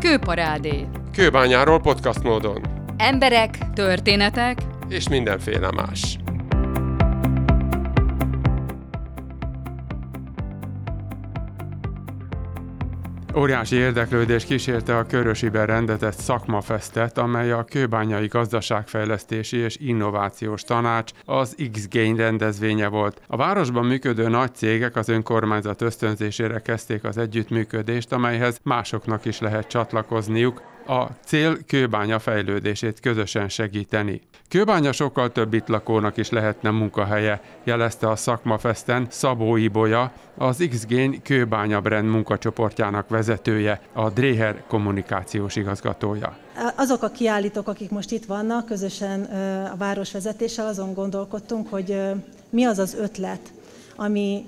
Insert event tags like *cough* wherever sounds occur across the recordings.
Kőparádé. Kőbányáról podcast módon. Emberek, történetek és mindenféle más. Óriási érdeklődés kísérte a Körösiben rendezett szakmafesztet, amely a Kőbányai Gazdaságfejlesztési és Innovációs Tanács az X-Gain rendezvénye volt. A városban működő nagy cégek az önkormányzat ösztönzésére kezdték az együttműködést, amelyhez másoknak is lehet csatlakozniuk, a cél kőbánya fejlődését közösen segíteni. Kőbánya sokkal több itt lakónak is lehetne munkahelye, jelezte a Szakmafesten Szabó Ibolya, az X-Gain Kőbánya Brand munkacsoportjának vezetője, a Dréher kommunikációs igazgatója. Azok a kiállítók, akik most itt vannak, közösen a városvezetéssel azon gondolkodtunk, hogy mi az az ötlet, ami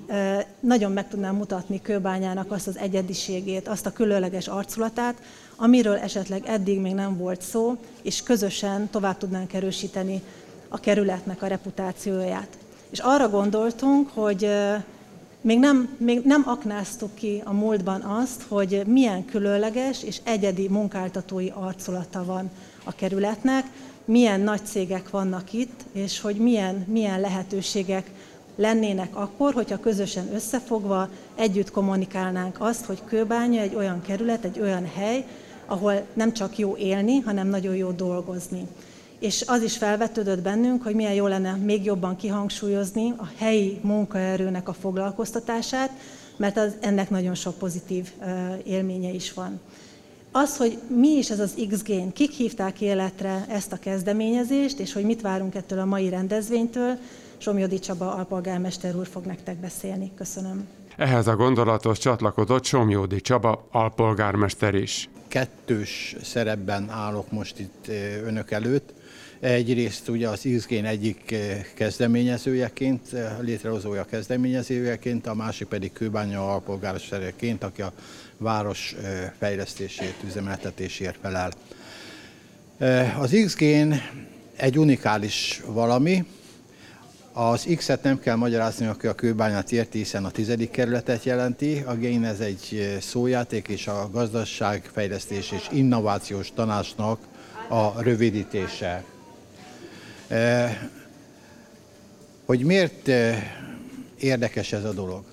nagyon meg tudná mutatni Kőbányának azt az egyediségét, azt a különleges arculatát, amiről esetleg eddig még nem volt szó, és közösen tovább tudnánk erősíteni a kerületnek a reputációját. És arra gondoltunk, hogy még nem, még nem aknáztuk ki a múltban azt, hogy milyen különleges és egyedi munkáltatói arculata van a kerületnek, milyen nagy cégek vannak itt, és hogy milyen, milyen lehetőségek lennének akkor, hogyha közösen összefogva együtt kommunikálnánk azt, hogy Kőbánya egy olyan kerület, egy olyan hely, ahol nem csak jó élni, hanem nagyon jó dolgozni. És az is felvetődött bennünk, hogy milyen jó lenne még jobban kihangsúlyozni a helyi munkaerőnek a foglalkoztatását, mert az, ennek nagyon sok pozitív élménye is van. Az, hogy mi is ez az X-Gain, kik hívták életre ezt a kezdeményezést, és hogy mit várunk ettől a mai rendezvénytől, Somjodi Csaba alpolgármester úr fog nektek beszélni. Köszönöm. Ehhez a gondolatos csatlakozott Somjódi Csaba alpolgármester is. Kettős szerepben állok most itt önök előtt. Egyrészt ugye az ISGén egyik kezdeményezőjeként, létrehozója kezdeményezőjeként, a másik pedig Kőbánya alpolgármestereként, aki a város fejlesztését, üzemeltetésért felel. Az XG egy unikális valami, az X-et nem kell magyarázni, aki a kőbányát érti, hiszen a tizedik kerületet jelenti. A GAIN ez egy szójáték, és a gazdaságfejlesztés és innovációs tanácsnak a rövidítése. Hogy miért érdekes ez a dolog?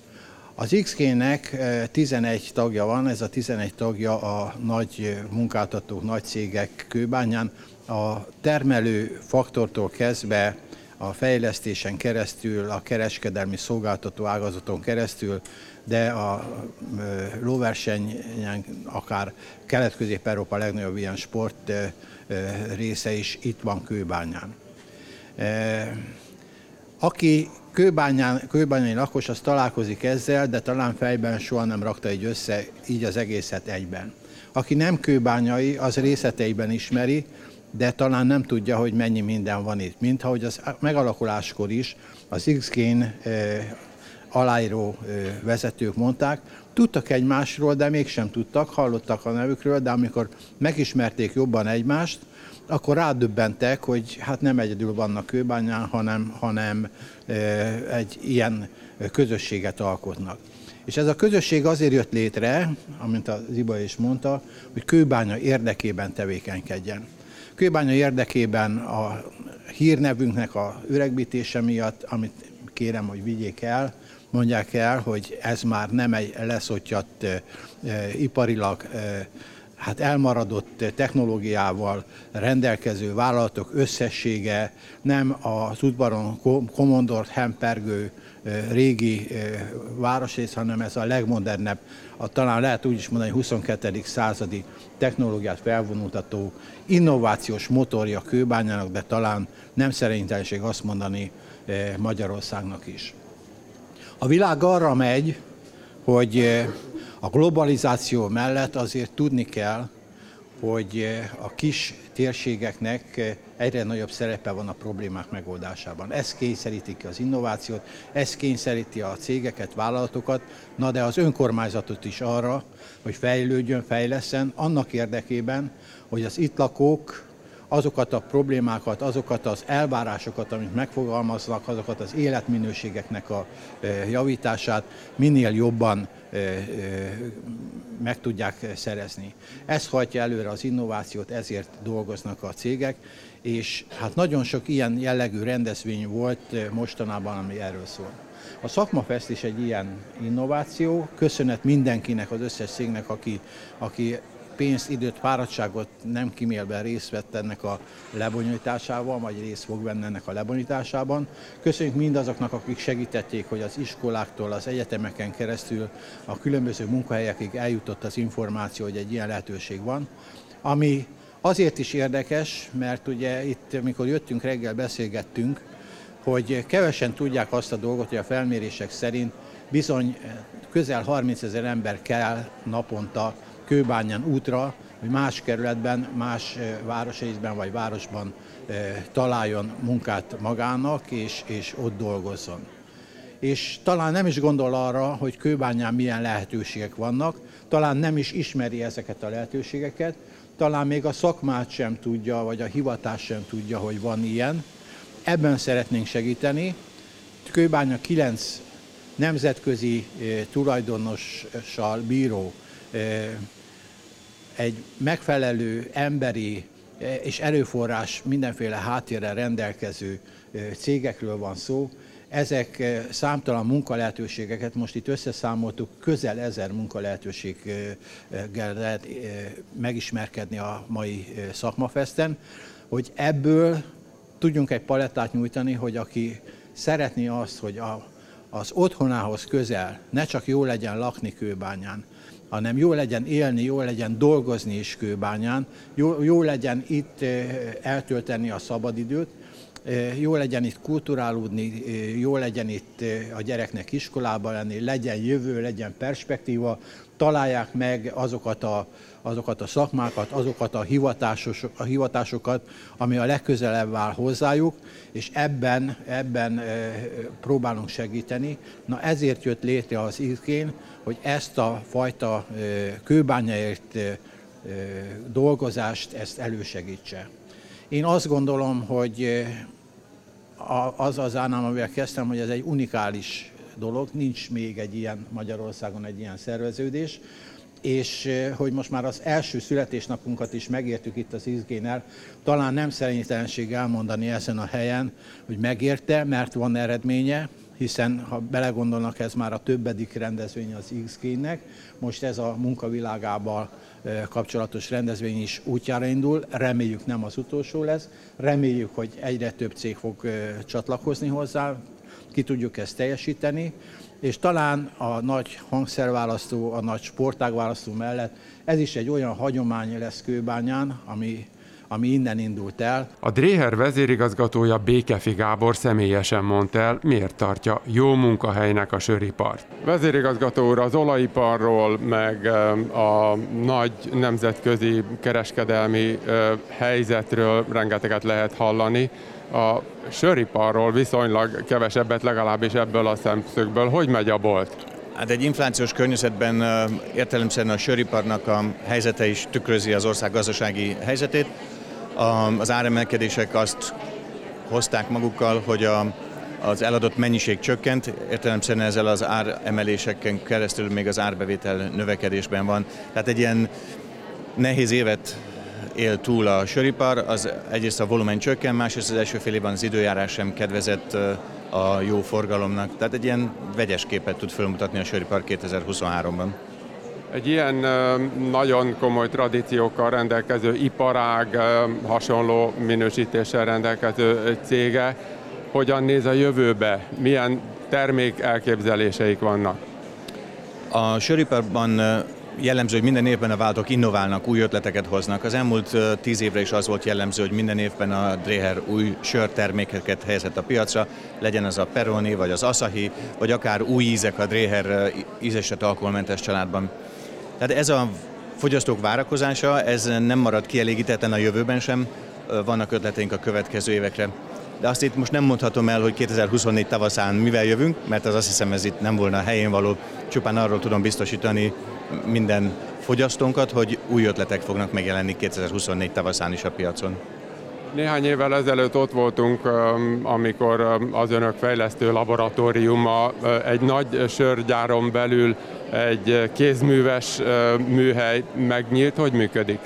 Az XG-nek 11 tagja van, ez a 11 tagja a nagy munkáltatók, nagy cégek kőbányán. A termelő faktortól kezdve a fejlesztésen keresztül, a kereskedelmi szolgáltató ágazaton keresztül, de a lóversenyen akár Kelet-Közép-Európa legnagyobb ilyen sport része is itt van Kőbányán. Aki kőbányán, kőbányai lakos, az találkozik ezzel, de talán fejben soha nem rakta így össze így az egészet egyben. Aki nem kőbányai, az részleteiben ismeri, de talán nem tudja, hogy mennyi minden van itt. Mint ahogy az megalakuláskor is az X-Gain aláíró vezetők mondták, tudtak egymásról, de mégsem tudtak, hallottak a nevükről, de amikor megismerték jobban egymást, akkor rádöbbentek, hogy hát nem egyedül vannak kőbányán, hanem, hanem egy ilyen közösséget alkotnak. És ez a közösség azért jött létre, amint az Iba is mondta, hogy kőbánya érdekében tevékenykedjen. Kőbánya érdekében a hírnevünknek a öregbítése miatt, amit kérem, hogy vigyék el, mondják el, hogy ez már nem egy leszottyat iparilag hát elmaradott technológiával rendelkező vállalatok összessége, nem az udvaron komondort hempergő régi városrész, hanem ez a legmodernebb, a, talán lehet úgy is mondani, 22. századi technológiát felvonultató innovációs motorja kőbányának, de talán nem szerénytelenség azt mondani Magyarországnak is. A világ arra megy, hogy a globalizáció mellett azért tudni kell, hogy a kis térségeknek egyre nagyobb szerepe van a problémák megoldásában. Ez kényszeríti ki az innovációt, ez kényszeríti a cégeket, vállalatokat, na de az önkormányzatot is arra, hogy fejlődjön, fejleszen, annak érdekében, hogy az itt lakók azokat a problémákat, azokat az elvárásokat, amit megfogalmaznak, azokat az életminőségeknek a javítását minél jobban meg tudják szerezni. Ez hajtja előre az innovációt, ezért dolgoznak a cégek, és hát nagyon sok ilyen jellegű rendezvény volt mostanában, ami erről szól. A Szakmafest is egy ilyen innováció, köszönet mindenkinek, az összes cégnek, aki, aki pénzt, időt, fáradtságot nem kimélve részt vett ennek a lebonyolításában, vagy részt fog venni ennek a lebonyolításában. Köszönjük mindazoknak, akik segítették, hogy az iskoláktól, az egyetemeken keresztül a különböző munkahelyekig eljutott az információ, hogy egy ilyen lehetőség van, ami azért is érdekes, mert ugye itt, amikor jöttünk reggel, beszélgettünk, hogy kevesen tudják azt a dolgot, hogy a felmérések szerint bizony közel 30 ezer ember kell naponta Kőbányán útra, hogy más kerületben, más városrészben vagy városban találjon munkát magának, és, és ott dolgozzon. És talán nem is gondol arra, hogy Kőbányán milyen lehetőségek vannak, talán nem is ismeri ezeket a lehetőségeket, talán még a szakmát sem tudja, vagy a hivatás sem tudja, hogy van ilyen. Ebben szeretnénk segíteni. Kőbánya 9 nemzetközi tulajdonossal bíró egy megfelelő emberi eh, és erőforrás mindenféle háttérrel rendelkező eh, cégekről van szó. Ezek eh, számtalan munkalehetőségeket, most itt összeszámoltuk, közel ezer munkalehetőséggel lehet megismerkedni a mai szakmafesten, hogy ebből tudjunk egy palettát nyújtani, hogy aki szeretné azt, hogy a, az otthonához közel ne csak jó legyen lakni kőbányán, hanem jó legyen élni, jó legyen dolgozni is kőbányán, jó, jó legyen itt eltölteni a szabadidőt, jó legyen itt kulturálódni, jó legyen itt a gyereknek iskolába lenni, legyen jövő, legyen perspektíva, találják meg azokat a, azokat a szakmákat, azokat a, hivatásos, a hivatásokat, ami a legközelebb áll hozzájuk, és ebben, ebben próbálunk segíteni. Na ezért jött létre az IZGÉN, hogy ezt a fajta kőbányaért dolgozást, ezt elősegítse. Én azt gondolom, hogy az az ánám, amivel kezdtem, hogy ez egy unikális dolog, nincs még egy ilyen Magyarországon egy ilyen szerveződés, és hogy most már az első születésnapunkat is megértük itt az izgénel, talán nem szerénytelenség elmondani ezen a helyen, hogy megérte, mert van eredménye, hiszen ha belegondolnak, ez már a többedik rendezvény az XG-nek, most ez a munkavilágával kapcsolatos rendezvény is útjára indul, reméljük nem az utolsó lesz, reméljük, hogy egyre több cég fog csatlakozni hozzá, ki tudjuk ezt teljesíteni, és talán a nagy hangszerválasztó, a nagy sportágválasztó mellett ez is egy olyan hagyomány lesz Kőbányán, ami ami innen indult el. A Dréher vezérigazgatója Békefi Gábor személyesen mondta el, miért tartja jó munkahelynek a söripart. Vezérigazgató úr, az olajiparról, meg a nagy nemzetközi kereskedelmi helyzetről rengeteget lehet hallani. A söriparról viszonylag kevesebbet legalábbis ebből a szemszögből. Hogy megy a bolt? Hát egy inflációs környezetben értelemszerűen a söriparnak a helyzete is tükrözi az ország gazdasági helyzetét az áremelkedések azt hozták magukkal, hogy a, az eladott mennyiség csökkent, értelemszerűen ezzel az áremeléseken keresztül még az árbevétel növekedésben van. Tehát egy ilyen nehéz évet él túl a söripar, az egyrészt a volumen csökken, másrészt az első fél évben az időjárás sem kedvezett a jó forgalomnak. Tehát egy ilyen vegyes képet tud felmutatni a söripar 2023-ban. Egy ilyen nagyon komoly tradíciókkal rendelkező iparág, hasonló minősítéssel rendelkező cége, hogyan néz a jövőbe, milyen termék elképzeléseik vannak? A söriparban jellemző, hogy minden évben a váltók innoválnak, új ötleteket hoznak. Az elmúlt tíz évre is az volt jellemző, hogy minden évben a Dreher új sörtermékeket helyezett a piacra, legyen az a Peroni, vagy az Asahi, vagy akár új ízek a Dreher ízeset alkoholmentes családban. Tehát ez a fogyasztók várakozása, ez nem marad kielégítetlen a jövőben sem, vannak ötleteink a következő évekre. De azt itt most nem mondhatom el, hogy 2024 tavaszán mivel jövünk, mert az azt hiszem ez itt nem volna a helyén való. Csupán arról tudom biztosítani minden fogyasztónkat, hogy új ötletek fognak megjelenni 2024 tavaszán is a piacon. Néhány évvel ezelőtt ott voltunk, amikor az önök fejlesztő laboratóriuma egy nagy sörgyáron belül egy kézműves műhely megnyílt. Hogy működik?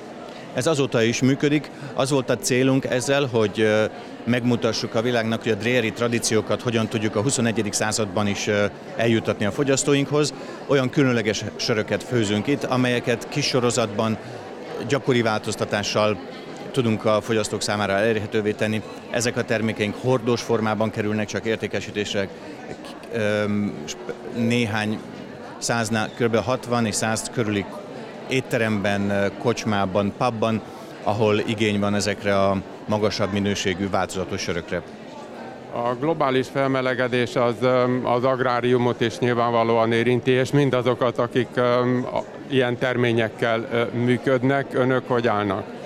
Ez azóta is működik. Az volt a célunk ezzel, hogy megmutassuk a világnak, hogy a dréri tradíciókat hogyan tudjuk a 21. században is eljutatni a fogyasztóinkhoz. Olyan különleges söröket főzünk itt, amelyeket kis sorozatban gyakori változtatással tudunk a fogyasztók számára elérhetővé tenni. Ezek a termékeink hordós formában kerülnek csak értékesítésre, néhány száznál, kb. 60 és 100 körüli étteremben, kocsmában, pubban, ahol igény van ezekre a magasabb minőségű változatos sörökre. A globális felmelegedés az, az agráriumot is nyilvánvalóan érinti, és mindazokat, akik ilyen terményekkel működnek, önök hogy állnak?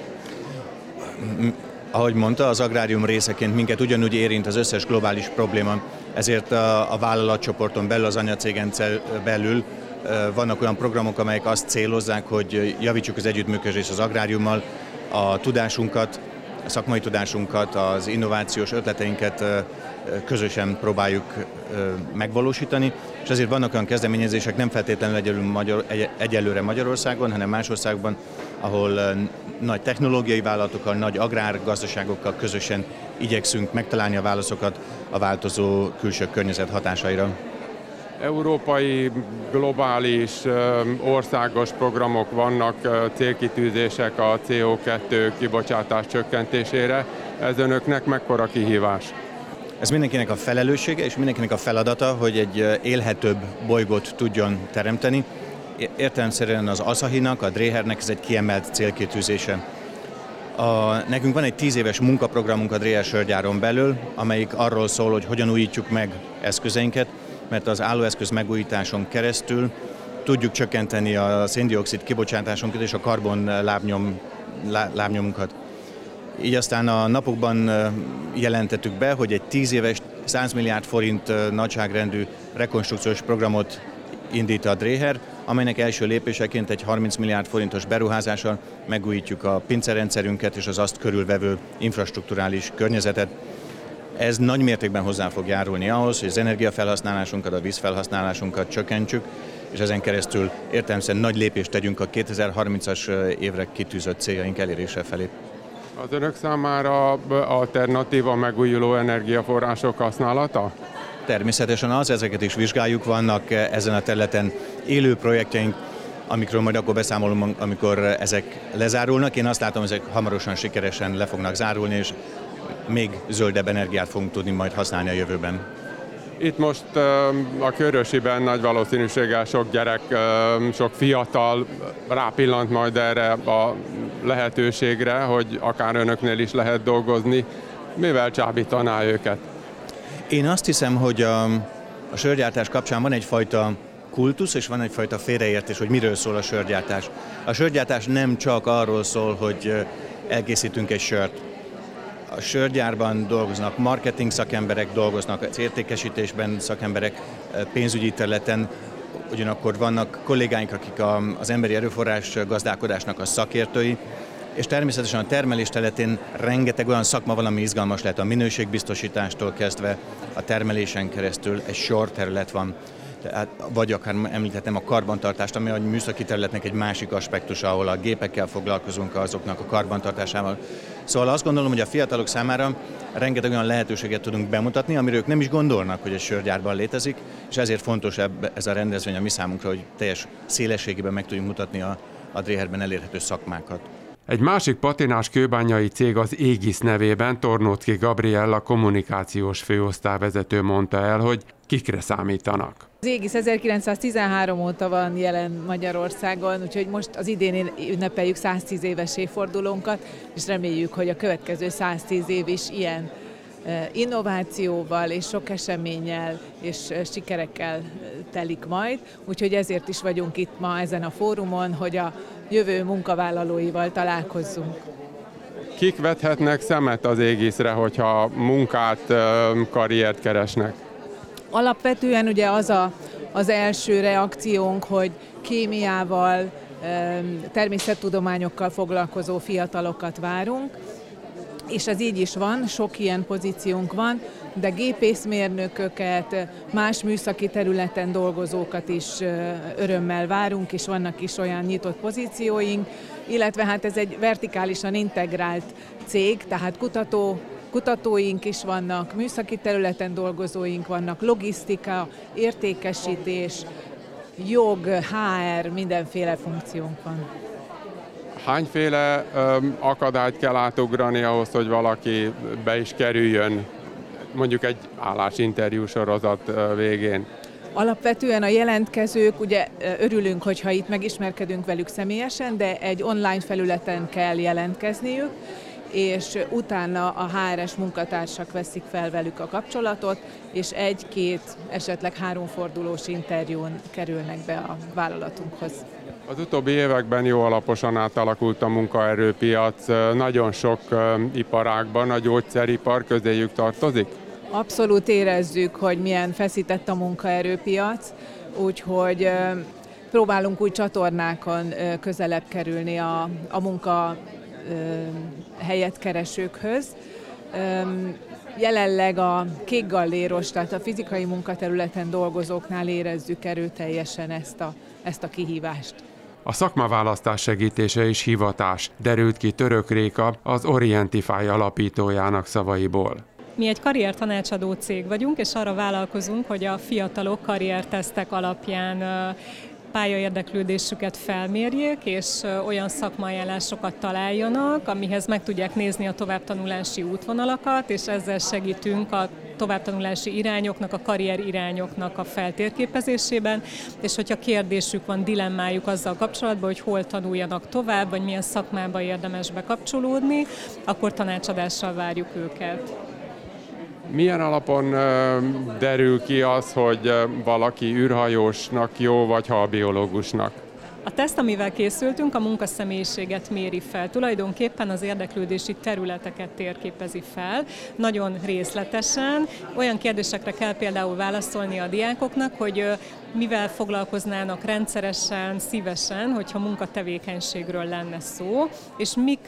Ahogy mondta, az agrárium részeként minket ugyanúgy érint az összes globális probléma, ezért a, a vállalatcsoporton belül, az anyacégen belül vannak olyan programok, amelyek azt célozzák, hogy javítsuk az együttműködést az agráriummal, a tudásunkat, a szakmai tudásunkat, az innovációs ötleteinket közösen próbáljuk megvalósítani, és ezért vannak olyan kezdeményezések, nem feltétlenül egyelőre, Magyar, egyelőre Magyarországon, hanem más országban, ahol nagy technológiai vállalatokkal, nagy agrárgazdaságokkal közösen igyekszünk megtalálni a válaszokat a változó külső környezet hatásaira. Európai, globális, országos programok vannak, célkitűzések a CO2 kibocsátás csökkentésére. Ez önöknek mekkora kihívás? Ez mindenkinek a felelőssége és mindenkinek a feladata, hogy egy élhetőbb bolygót tudjon teremteni. Értelemszerűen az Asahinak, a Dréhernek ez egy kiemelt célkitűzése. A, nekünk van egy tíz éves munkaprogramunk a Dréher sörgyáron belül, amelyik arról szól, hogy hogyan újítjuk meg eszközeinket, mert az állóeszköz megújításon keresztül tudjuk csökkenteni a széndiokszid kibocsátásunkat és a karbon lábnyom, lábnyomunkat. Így aztán a napokban jelentettük be, hogy egy 10 éves 100 milliárd forint nagyságrendű rekonstrukciós programot indít a Dréher, amelynek első lépéseként egy 30 milliárd forintos beruházással megújítjuk a pincerendszerünket és az azt körülvevő infrastruktúrális környezetet. Ez nagy mértékben hozzá fog járulni ahhoz, hogy az energiafelhasználásunkat, a vízfelhasználásunkat csökkentsük, és ezen keresztül értelemszerűen nagy lépést tegyünk a 2030-as évre kitűzött céljaink elérése felé. Az önök számára alternatíva megújuló energiaforrások használata? Természetesen az, ezeket is vizsgáljuk, vannak ezen a területen élő projektjeink, amikről majd akkor beszámolom, amikor ezek lezárulnak. Én azt látom, ezek hamarosan sikeresen le fognak zárulni, és még zöldebb energiát fogunk tudni majd használni a jövőben. Itt most a körösiben nagy valószínűséggel sok gyerek, sok fiatal rápillant majd erre a lehetőségre, hogy akár önöknél is lehet dolgozni. Mivel csábítaná őket? Én azt hiszem, hogy a, a sörgyártás kapcsán van egyfajta kultusz, és van egyfajta félreértés, hogy miről szól a sörgyártás. A sörgyártás nem csak arról szól, hogy elkészítünk egy sört. A sörgyárban dolgoznak marketing szakemberek, dolgoznak az értékesítésben szakemberek, pénzügyi területen, ugyanakkor vannak kollégáink, akik az emberi erőforrás gazdálkodásnak a szakértői, és természetesen a termelés területén rengeteg olyan szakma van, ami izgalmas lehet a minőségbiztosítástól kezdve, a termelésen keresztül egy sor terület van, tehát, vagy akár említettem a karbantartást, ami a műszaki területnek egy másik aspektusa, ahol a gépekkel foglalkozunk azoknak a karbantartásával. Szóval azt gondolom, hogy a fiatalok számára rengeteg olyan lehetőséget tudunk bemutatni, amiről ők nem is gondolnak, hogy egy sörgyárban létezik, és ezért fontos ez a rendezvény a mi számunkra, hogy teljes szélességében meg tudjunk mutatni a, a Dréherben elérhető szakmákat. Egy másik patinás kőbányai cég az Égis nevében Tornócki Gabriella kommunikációs főosztályvezető mondta el, hogy kikre számítanak. Az Égis 1913 óta van jelen Magyarországon, úgyhogy most az idén ünnepeljük 110 éves évfordulónkat, és reméljük, hogy a következő 110 év is ilyen innovációval és sok eseménnyel és sikerekkel telik majd. Úgyhogy ezért is vagyunk itt ma ezen a fórumon, hogy a jövő munkavállalóival találkozzunk. Kik vethetnek szemet az égiszre, hogyha munkát, karriert keresnek? Alapvetően ugye az a, az első reakciónk, hogy kémiával, természettudományokkal foglalkozó fiatalokat várunk, és ez így is van, sok ilyen pozíciónk van, de gépészmérnököket, más műszaki területen dolgozókat is örömmel várunk, és vannak is olyan nyitott pozícióink, illetve hát ez egy vertikálisan integrált cég, tehát kutató kutatóink is vannak, műszaki területen dolgozóink vannak, logisztika, értékesítés, jog, HR, mindenféle funkciónk van. Hányféle akadályt kell átugrani ahhoz, hogy valaki be is kerüljön mondjuk egy állásinterjú sorozat végén? Alapvetően a jelentkezők, ugye örülünk, hogyha itt megismerkedünk velük személyesen, de egy online felületen kell jelentkezniük, és utána a HRS munkatársak veszik fel velük a kapcsolatot, és egy-két, esetleg háromfordulós interjún kerülnek be a vállalatunkhoz. Az utóbbi években jó alaposan átalakult a munkaerőpiac. Nagyon sok iparágban a gyógyszeripar közéjük tartozik? Abszolút érezzük, hogy milyen feszített a munkaerőpiac, úgyhogy próbálunk új csatornákon közelebb kerülni a, a munka helyet keresőkhöz. Jelenleg a kékgalléros, tehát a fizikai munkaterületen dolgozóknál érezzük erőteljesen ezt a, ezt a kihívást. A szakmaválasztás segítése és hivatás derült ki Török Réka az Orientify alapítójának szavaiból. Mi egy karriertanácsadó cég vagyunk, és arra vállalkozunk, hogy a fiatalok karriertesztek alapján pályaérdeklődésüket felmérjék, és olyan szakmajánlásokat találjanak, amihez meg tudják nézni a továbbtanulási útvonalakat, és ezzel segítünk a továbbtanulási irányoknak, a karrier irányoknak a feltérképezésében, és hogyha kérdésük van, dilemmájuk azzal kapcsolatban, hogy hol tanuljanak tovább, vagy milyen szakmába érdemes bekapcsolódni, akkor tanácsadással várjuk őket. Milyen alapon derül ki az, hogy valaki űrhajósnak jó, vagy halbiológusnak? A teszt, amivel készültünk, a munkaszemélyiséget méri fel. Tulajdonképpen az érdeklődési területeket térképezi fel, nagyon részletesen. Olyan kérdésekre kell például válaszolni a diákoknak, hogy mivel foglalkoznának rendszeresen, szívesen, hogyha munkatevékenységről lenne szó, és mik,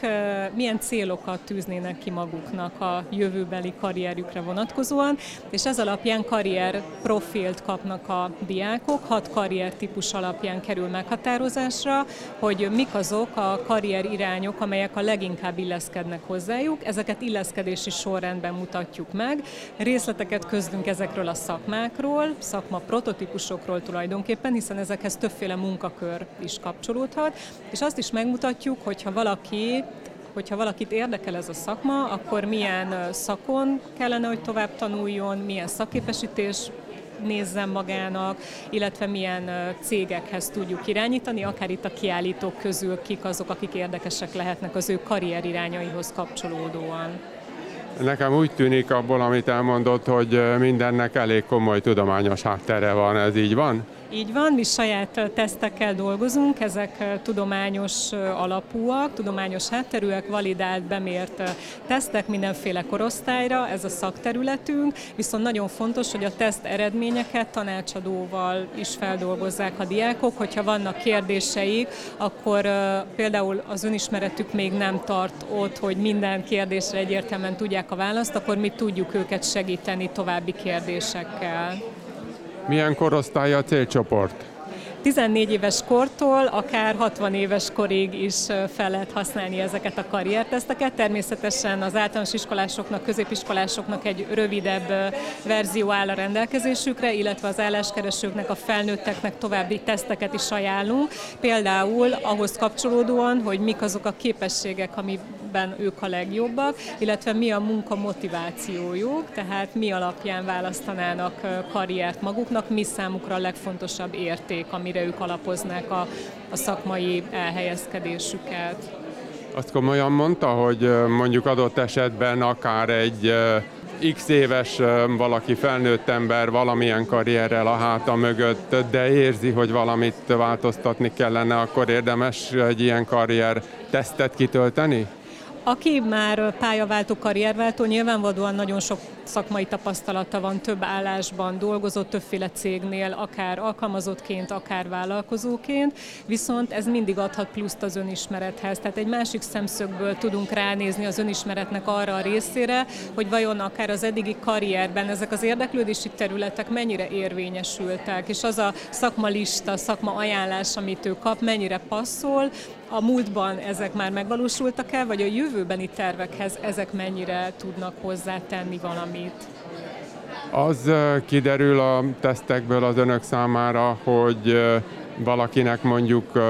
milyen célokat tűznének ki maguknak a jövőbeli karrierjükre vonatkozóan, és ez alapján karrier profilt kapnak a diákok, hat karrier típus alapján kerül meghatározásra, hogy mik azok a karrier irányok, amelyek a leginkább illeszkednek hozzájuk, ezeket illeszkedési sorrendben mutatjuk meg, részleteket közlünk ezekről a szakmákról, szakma prototípusokról, munkáról tulajdonképpen, hiszen ezekhez többféle munkakör is kapcsolódhat, és azt is megmutatjuk, hogyha valaki hogyha valakit érdekel ez a szakma, akkor milyen szakon kellene, hogy tovább tanuljon, milyen szakképesítés nézzen magának, illetve milyen cégekhez tudjuk irányítani, akár itt a kiállítók közül kik azok, akik érdekesek lehetnek az ő karrier irányaihoz kapcsolódóan. Nekem úgy tűnik abból, amit elmondott, hogy mindennek elég komoly tudományos háttere van. Ez így van? Így van, mi saját tesztekkel dolgozunk, ezek tudományos alapúak, tudományos hátterűek, validált, bemért tesztek mindenféle korosztályra, ez a szakterületünk, viszont nagyon fontos, hogy a teszt eredményeket tanácsadóval is feldolgozzák a diákok, hogyha vannak kérdéseik, akkor például az önismeretük még nem tart ott, hogy minden kérdésre egyértelműen tudják a választ, akkor mi tudjuk őket segíteni további kérdésekkel. Milyen korosztály a célcsoport? 14 éves kortól akár 60 éves korig is fel lehet használni ezeket a karrierteszteket. Természetesen az általános iskolásoknak, középiskolásoknak egy rövidebb verzió áll a rendelkezésükre, illetve az álláskeresőknek, a felnőtteknek további teszteket is ajánlunk. Például ahhoz kapcsolódóan, hogy mik azok a képességek, amiben ők a legjobbak, illetve mi a munka motivációjuk, tehát mi alapján választanának karriert maguknak, mi számukra a legfontosabb érték, ami amire ők alapoznák a, a szakmai elhelyezkedésüket. Azt komolyan mondta, hogy mondjuk adott esetben akár egy x éves valaki felnőtt ember valamilyen karrierrel a háta mögött, de érzi, hogy valamit változtatni kellene, akkor érdemes egy ilyen karrier tesztet kitölteni? Aki már pályaváltó, karrierváltó, nyilvánvalóan nagyon sok szakmai tapasztalata van, több állásban dolgozott, többféle cégnél, akár alkalmazottként, akár vállalkozóként, viszont ez mindig adhat pluszt az önismerethez. Tehát egy másik szemszögből tudunk ránézni az önismeretnek arra a részére, hogy vajon akár az eddigi karrierben ezek az érdeklődési területek mennyire érvényesültek, és az a szakmalista, szakma ajánlás, amit ő kap, mennyire passzol, a múltban ezek már megvalósultak-e, vagy a jövőbeni tervekhez ezek mennyire tudnak hozzátenni valamit? Az kiderül a tesztekből az önök számára, hogy valakinek mondjuk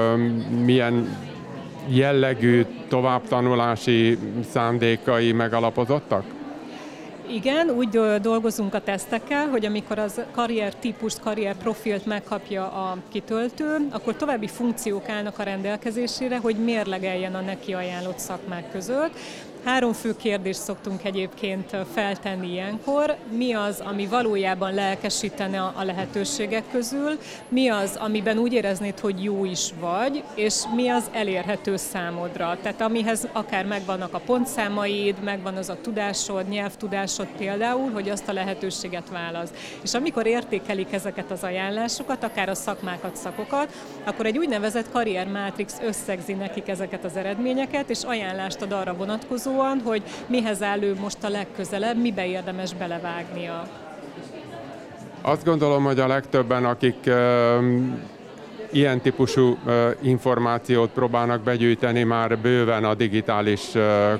milyen jellegű továbbtanulási szándékai megalapozottak? Igen, úgy dolgozunk a tesztekkel, hogy amikor az karrier típust, karrier profilt megkapja a kitöltő, akkor további funkciók állnak a rendelkezésére, hogy mérlegeljen a neki ajánlott szakmák között. Három fő kérdést szoktunk egyébként feltenni ilyenkor. Mi az, ami valójában lelkesítene a lehetőségek közül, mi az, amiben úgy éreznéd, hogy jó is vagy, és mi az elérhető számodra. Tehát amihez akár megvannak a pontszámaid, megvan az a tudásod, nyelvtudásod például, hogy azt a lehetőséget válasz. És amikor értékelik ezeket az ajánlásokat, akár a szakmákat, szakokat, akkor egy úgynevezett karriermátrix összegzi nekik ezeket az eredményeket, és ajánlást ad arra vonatkozó, vonatkozóan, hogy mihez áll ő most a legközelebb, mibe érdemes belevágnia. Azt gondolom, hogy a legtöbben, akik ilyen típusú információt próbálnak begyűjteni már bőven a digitális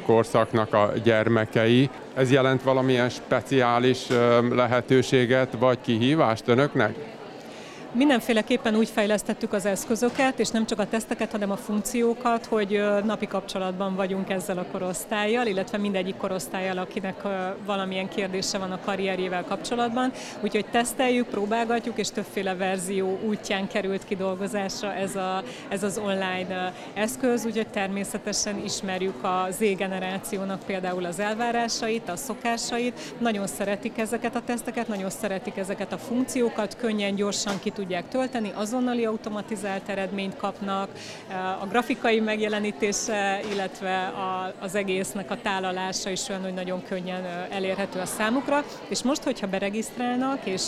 korszaknak a gyermekei. Ez jelent valamilyen speciális lehetőséget vagy kihívást önöknek? Mindenféleképpen úgy fejlesztettük az eszközöket, és nem csak a teszteket, hanem a funkciókat, hogy napi kapcsolatban vagyunk ezzel a korosztályjal, illetve mindegyik korosztályjal, akinek valamilyen kérdése van a karrierjével kapcsolatban. Úgyhogy teszteljük, próbálgatjuk, és többféle verzió útján került kidolgozásra ez, a, ez az online eszköz, úgyhogy természetesen ismerjük a Z generációnak például az elvárásait, a szokásait. Nagyon szeretik ezeket a teszteket, nagyon szeretik ezeket a funkciókat, könnyen, gyorsan ki tudják tölteni, azonnali automatizált eredményt kapnak, a grafikai megjelenítése, illetve az egésznek a tálalása is olyan, hogy nagyon könnyen elérhető a számukra. És most, hogyha beregisztrálnak, és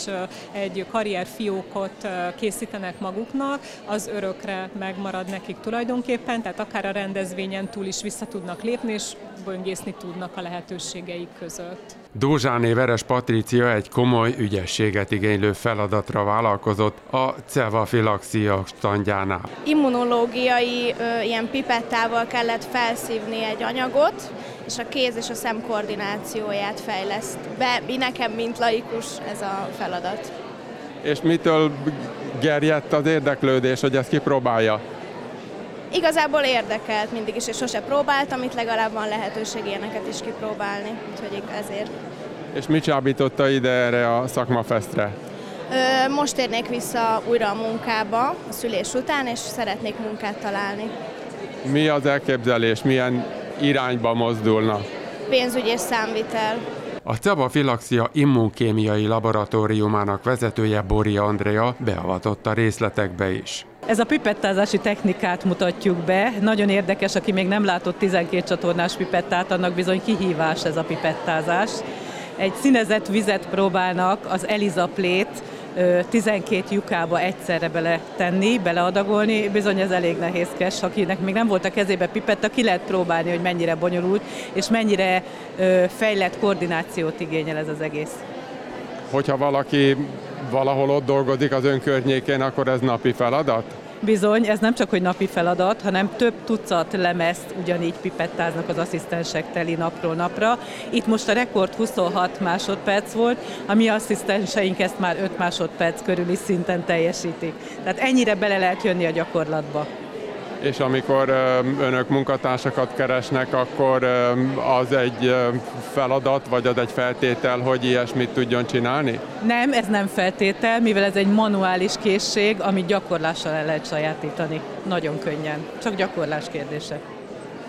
egy karrierfiókot készítenek maguknak, az örökre megmarad nekik tulajdonképpen, tehát akár a rendezvényen túl is vissza tudnak lépni, és böngészni tudnak a lehetőségeik között. Dózsáné Veres Patrícia egy komoly ügyességet igénylő feladatra vállalkozott a cevafilaxia standjánál. Immunológiai ö, ilyen pipettával kellett felszívni egy anyagot, és a kéz és a szem koordinációját fejleszt be. Mi nekem, mint laikus, ez a feladat. És mitől gerjedt az érdeklődés, hogy ezt kipróbálja? Igazából érdekelt mindig is, és sose próbáltam, itt legalább van lehetőség ilyeneket is kipróbálni, úgyhogy ezért. És mit csábította ide erre a szakmafesztre? Most érnék vissza újra a munkába a szülés után, és szeretnék munkát találni. Mi az elképzelés, milyen irányba mozdulna? Pénzügy és számvitel. A Ceba Filaxia immunkémiai laboratóriumának vezetője Boria Andrea beavatott a részletekbe is. Ez a pipettázási technikát mutatjuk be. Nagyon érdekes, aki még nem látott 12 csatornás pipettát, annak bizony kihívás ez a pipettázás. Egy színezett vizet próbálnak az Eliza plét 12 lyukába egyszerre bele tenni, beleadagolni, bizony ez elég nehézkes. Akinek még nem volt a kezébe pipetta, ki lehet próbálni, hogy mennyire bonyolult, és mennyire fejlett koordinációt igényel ez az egész. Hogyha valaki valahol ott dolgozik az ön környékén, akkor ez napi feladat? Bizony, ez nem csak hogy napi feladat, hanem több tucat lemezt ugyanígy pipettáznak az asszisztensek teli napról napra. Itt most a rekord 26 másodperc volt, a mi asszisztenseink ezt már 5 másodperc körüli szinten teljesítik. Tehát ennyire bele lehet jönni a gyakorlatba és amikor önök munkatársakat keresnek, akkor az egy feladat, vagy az egy feltétel, hogy ilyesmit tudjon csinálni? Nem, ez nem feltétel, mivel ez egy manuális készség, amit gyakorlással el lehet sajátítani. Nagyon könnyen. Csak gyakorlás kérdése.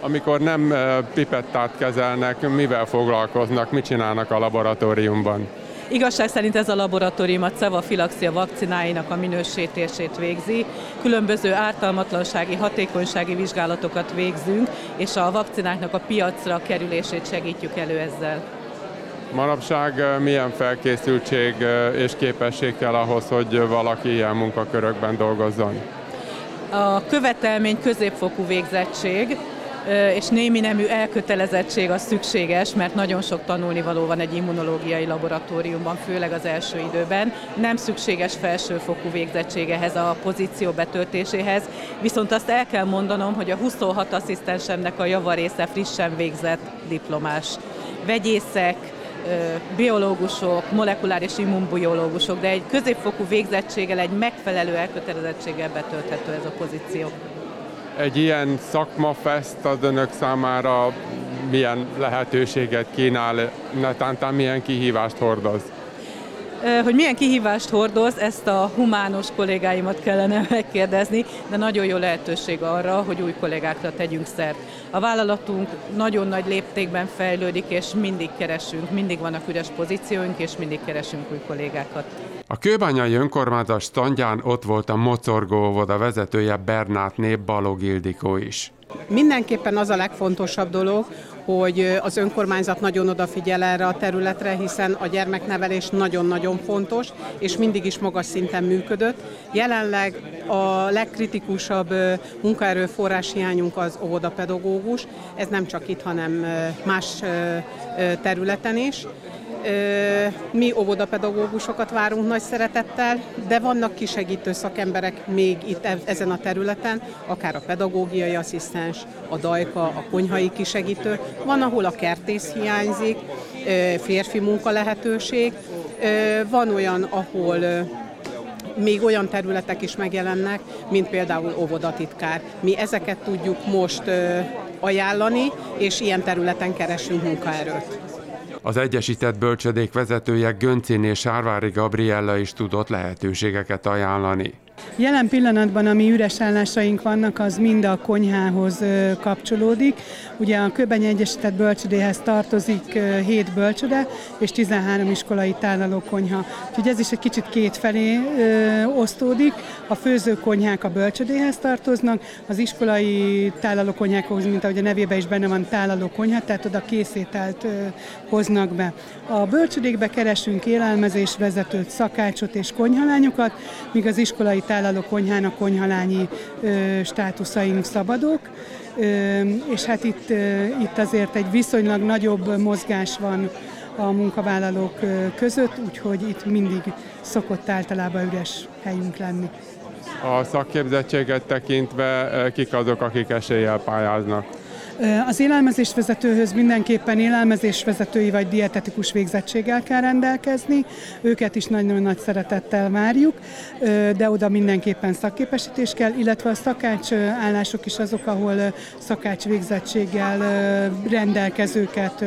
Amikor nem pipettát kezelnek, mivel foglalkoznak, mit csinálnak a laboratóriumban? Igazság szerint ez a laboratórium a cevafilaxia vakcináinak a minősítését végzi. Különböző ártalmatlansági, hatékonysági vizsgálatokat végzünk, és a vakcináknak a piacra kerülését segítjük elő ezzel. Manapság milyen felkészültség és képesség kell ahhoz, hogy valaki ilyen munkakörökben dolgozzon? A követelmény középfokú végzettség, és némi nemű elkötelezettség az szükséges, mert nagyon sok tanulnivaló van egy immunológiai laboratóriumban, főleg az első időben. Nem szükséges felsőfokú végzettség ehhez a pozíció betöltéséhez, viszont azt el kell mondanom, hogy a 26 asszisztensemnek a javarésze frissen végzett diplomás. Vegyészek, biológusok, molekuláris immunbiológusok, de egy középfokú végzettséggel, egy megfelelő elkötelezettséggel betölthető ez a pozíció. Egy ilyen szakmafest az önök számára milyen lehetőséget kínál, netántán milyen kihívást hordoz? Hogy milyen kihívást hordoz, ezt a humános kollégáimat kellene *laughs* megkérdezni, de nagyon jó lehetőség arra, hogy új kollégákra tegyünk szert. A vállalatunk nagyon nagy léptékben fejlődik, és mindig keresünk, mindig vannak üres pozícióink, és mindig keresünk új kollégákat. A kőbányai önkormányzat standján ott volt a mocorgó óvoda vezetője Bernátné Balog Ildikó is. Mindenképpen az a legfontosabb dolog, hogy az önkormányzat nagyon odafigyel erre a területre, hiszen a gyermeknevelés nagyon-nagyon fontos, és mindig is magas szinten működött. Jelenleg a legkritikusabb munkaerőforrás hiányunk az óvodapedagógus, ez nem csak itt, hanem más területen is. Mi óvodapedagógusokat várunk nagy szeretettel, de vannak kisegítő szakemberek még itt e- ezen a területen, akár a pedagógiai asszisztens, a dajka, a konyhai kisegítő. Van, ahol a kertész hiányzik, férfi munka lehetőség. Van olyan, ahol még olyan területek is megjelennek, mint például óvodatitkár. Mi ezeket tudjuk most ajánlani, és ilyen területen keresünk munkaerőt. Az Egyesített Bölcsödék vezetője Göncén és Sárvári Gabriella is tudott lehetőségeket ajánlani. Jelen pillanatban, ami üres állásaink vannak, az mind a konyhához kapcsolódik. Ugye a Köbeny Egyesített Bölcsödéhez tartozik 7 bölcsöde és 13 iskolai tálaló konyha. Úgyhogy ez is egy kicsit két felé osztódik. A főzőkonyhák a bölcsödéhez tartoznak, az iskolai tálalókonyhákhoz, mint ahogy a nevében is benne van tálalókonyha, tehát oda készételt hoznak be. A bölcsödékbe keresünk élelmezés vezetőt, szakácsot és konyhalányokat, míg az iskolai tálaló konyhának konyhalányi ö, státuszaink szabadok, ö, és hát itt, ö, itt azért egy viszonylag nagyobb mozgás van a munkavállalók között, úgyhogy itt mindig szokott általában üres helyünk lenni. A szakképzettséget tekintve kik azok, akik eséllyel pályáznak? Az élelmezésvezetőhöz mindenképpen élelmezésvezetői vagy dietetikus végzettséggel kell rendelkezni, őket is nagyon nagy szeretettel várjuk, de oda mindenképpen szakképesítés kell, illetve a szakács állások is azok, ahol szakács végzettséggel rendelkezőket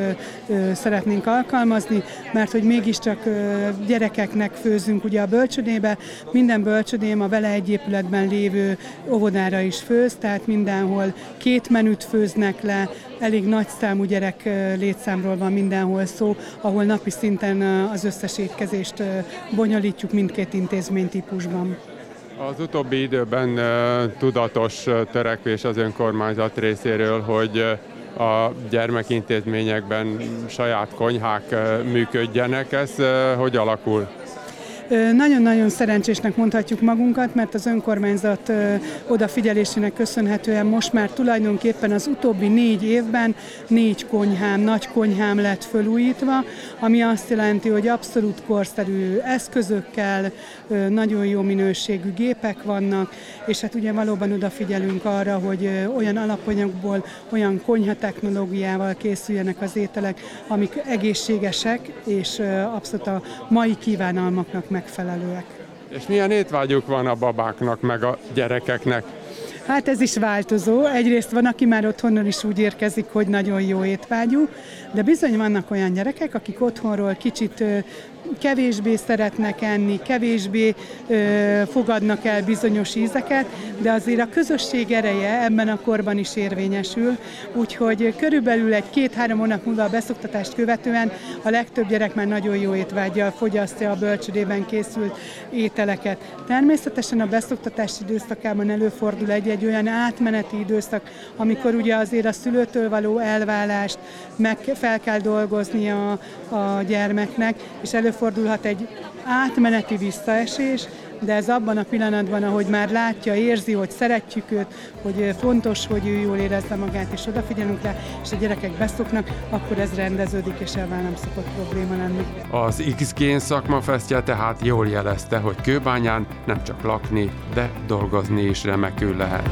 szeretnénk alkalmazni, mert hogy mégiscsak gyerekeknek főzünk ugye a bölcsödébe, minden bölcsödém a vele egy épületben lévő óvodára is főz, tehát mindenhol két menüt főznek, le, elég nagy számú gyerek létszámról van mindenhol szó, ahol napi szinten az összes étkezést bonyolítjuk mindkét intézmény típusban. Az utóbbi időben tudatos törekvés az önkormányzat részéről, hogy a gyermekintézményekben saját konyhák működjenek. Ez hogy alakul? Nagyon-nagyon szerencsésnek mondhatjuk magunkat, mert az önkormányzat odafigyelésének köszönhetően most már tulajdonképpen az utóbbi négy évben négy konyhám, nagy konyhám lett fölújítva, ami azt jelenti, hogy abszolút korszerű eszközökkel, nagyon jó minőségű gépek vannak, és hát ugye valóban odafigyelünk arra, hogy olyan alapanyagból, olyan konyha technológiával készüljenek az ételek, amik egészségesek, és abszolút a mai kívánalmaknak megfelelőek. És milyen étvágyuk van a babáknak, meg a gyerekeknek? Hát ez is változó. Egyrészt van, aki már otthonról is úgy érkezik, hogy nagyon jó étvágyú, de bizony vannak olyan gyerekek, akik otthonról kicsit kevésbé szeretnek enni, kevésbé fogadnak el bizonyos ízeket, de azért a közösség ereje ebben a korban is érvényesül, úgyhogy körülbelül egy két-három hónap múlva a beszoktatást követően a legtöbb gyerek már nagyon jó étvágyjal fogyasztja a bölcsödében készült ételeket. Természetesen a beszoktatás időszakában előfordul egy-egy egy olyan átmeneti időszak, amikor ugye azért a szülőtől való elválást meg fel kell dolgozni a, a gyermeknek, és előfordulhat egy átmeneti visszaesés, de ez abban a pillanatban, ahogy már látja, érzi, hogy szeretjük őt, hogy fontos, hogy ő jól érezze magát, és odafigyelünk rá, és a gyerekek beszoknak, akkor ez rendeződik, és ebben nem szokott probléma lenni. Az X-Gain szakmafesztje tehát jól jelezte, hogy Kőbányán nem csak lakni, de dolgozni is remekül lehet.